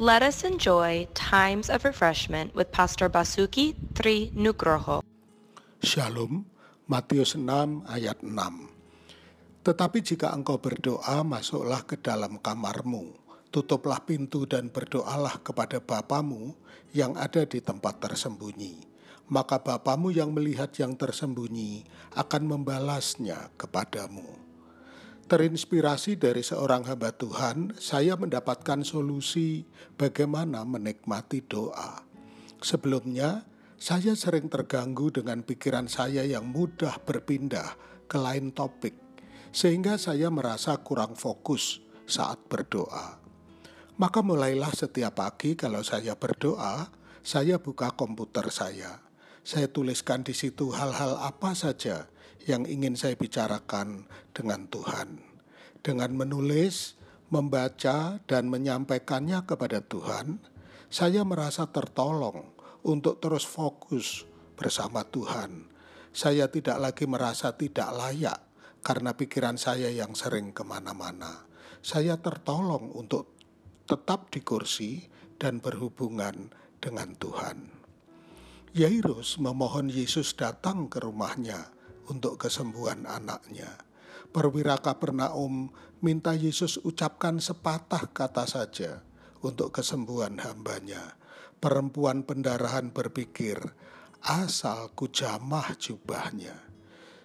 Let us enjoy times of refreshment with Pastor Basuki Tri Nugroho. Shalom, Matius 6 ayat 6. Tetapi jika engkau berdoa, masuklah ke dalam kamarmu, tutuplah pintu dan berdoalah kepada Bapamu yang ada di tempat tersembunyi. Maka Bapamu yang melihat yang tersembunyi akan membalasnya kepadamu. Terinspirasi dari seorang hamba Tuhan, saya mendapatkan solusi bagaimana menikmati doa. Sebelumnya, saya sering terganggu dengan pikiran saya yang mudah berpindah ke lain topik, sehingga saya merasa kurang fokus saat berdoa. Maka mulailah setiap pagi kalau saya berdoa, saya buka komputer saya. Saya tuliskan di situ hal-hal apa saja yang ingin saya bicarakan dengan Tuhan. Dengan menulis, membaca, dan menyampaikannya kepada Tuhan, saya merasa tertolong untuk terus fokus bersama Tuhan. Saya tidak lagi merasa tidak layak karena pikiran saya yang sering ke mana-mana. Saya tertolong untuk tetap di kursi dan berhubungan dengan Tuhan. Yairus memohon Yesus datang ke rumahnya untuk kesembuhan anaknya. Perwira Kapernaum minta Yesus ucapkan sepatah kata saja untuk kesembuhan hambanya. Perempuan pendarahan berpikir, asal kujamah jubahnya.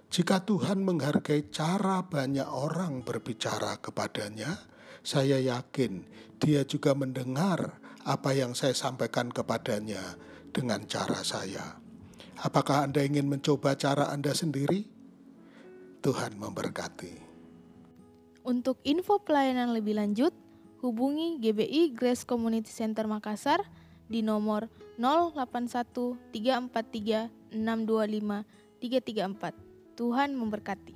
Jika Tuhan menghargai cara banyak orang berbicara kepadanya, saya yakin dia juga mendengar apa yang saya sampaikan kepadanya dengan cara saya. Apakah Anda ingin mencoba cara Anda sendiri? Tuhan memberkati. Untuk info pelayanan lebih lanjut, hubungi GBI Grace Community Center Makassar di nomor 081 343 625 334. Tuhan memberkati.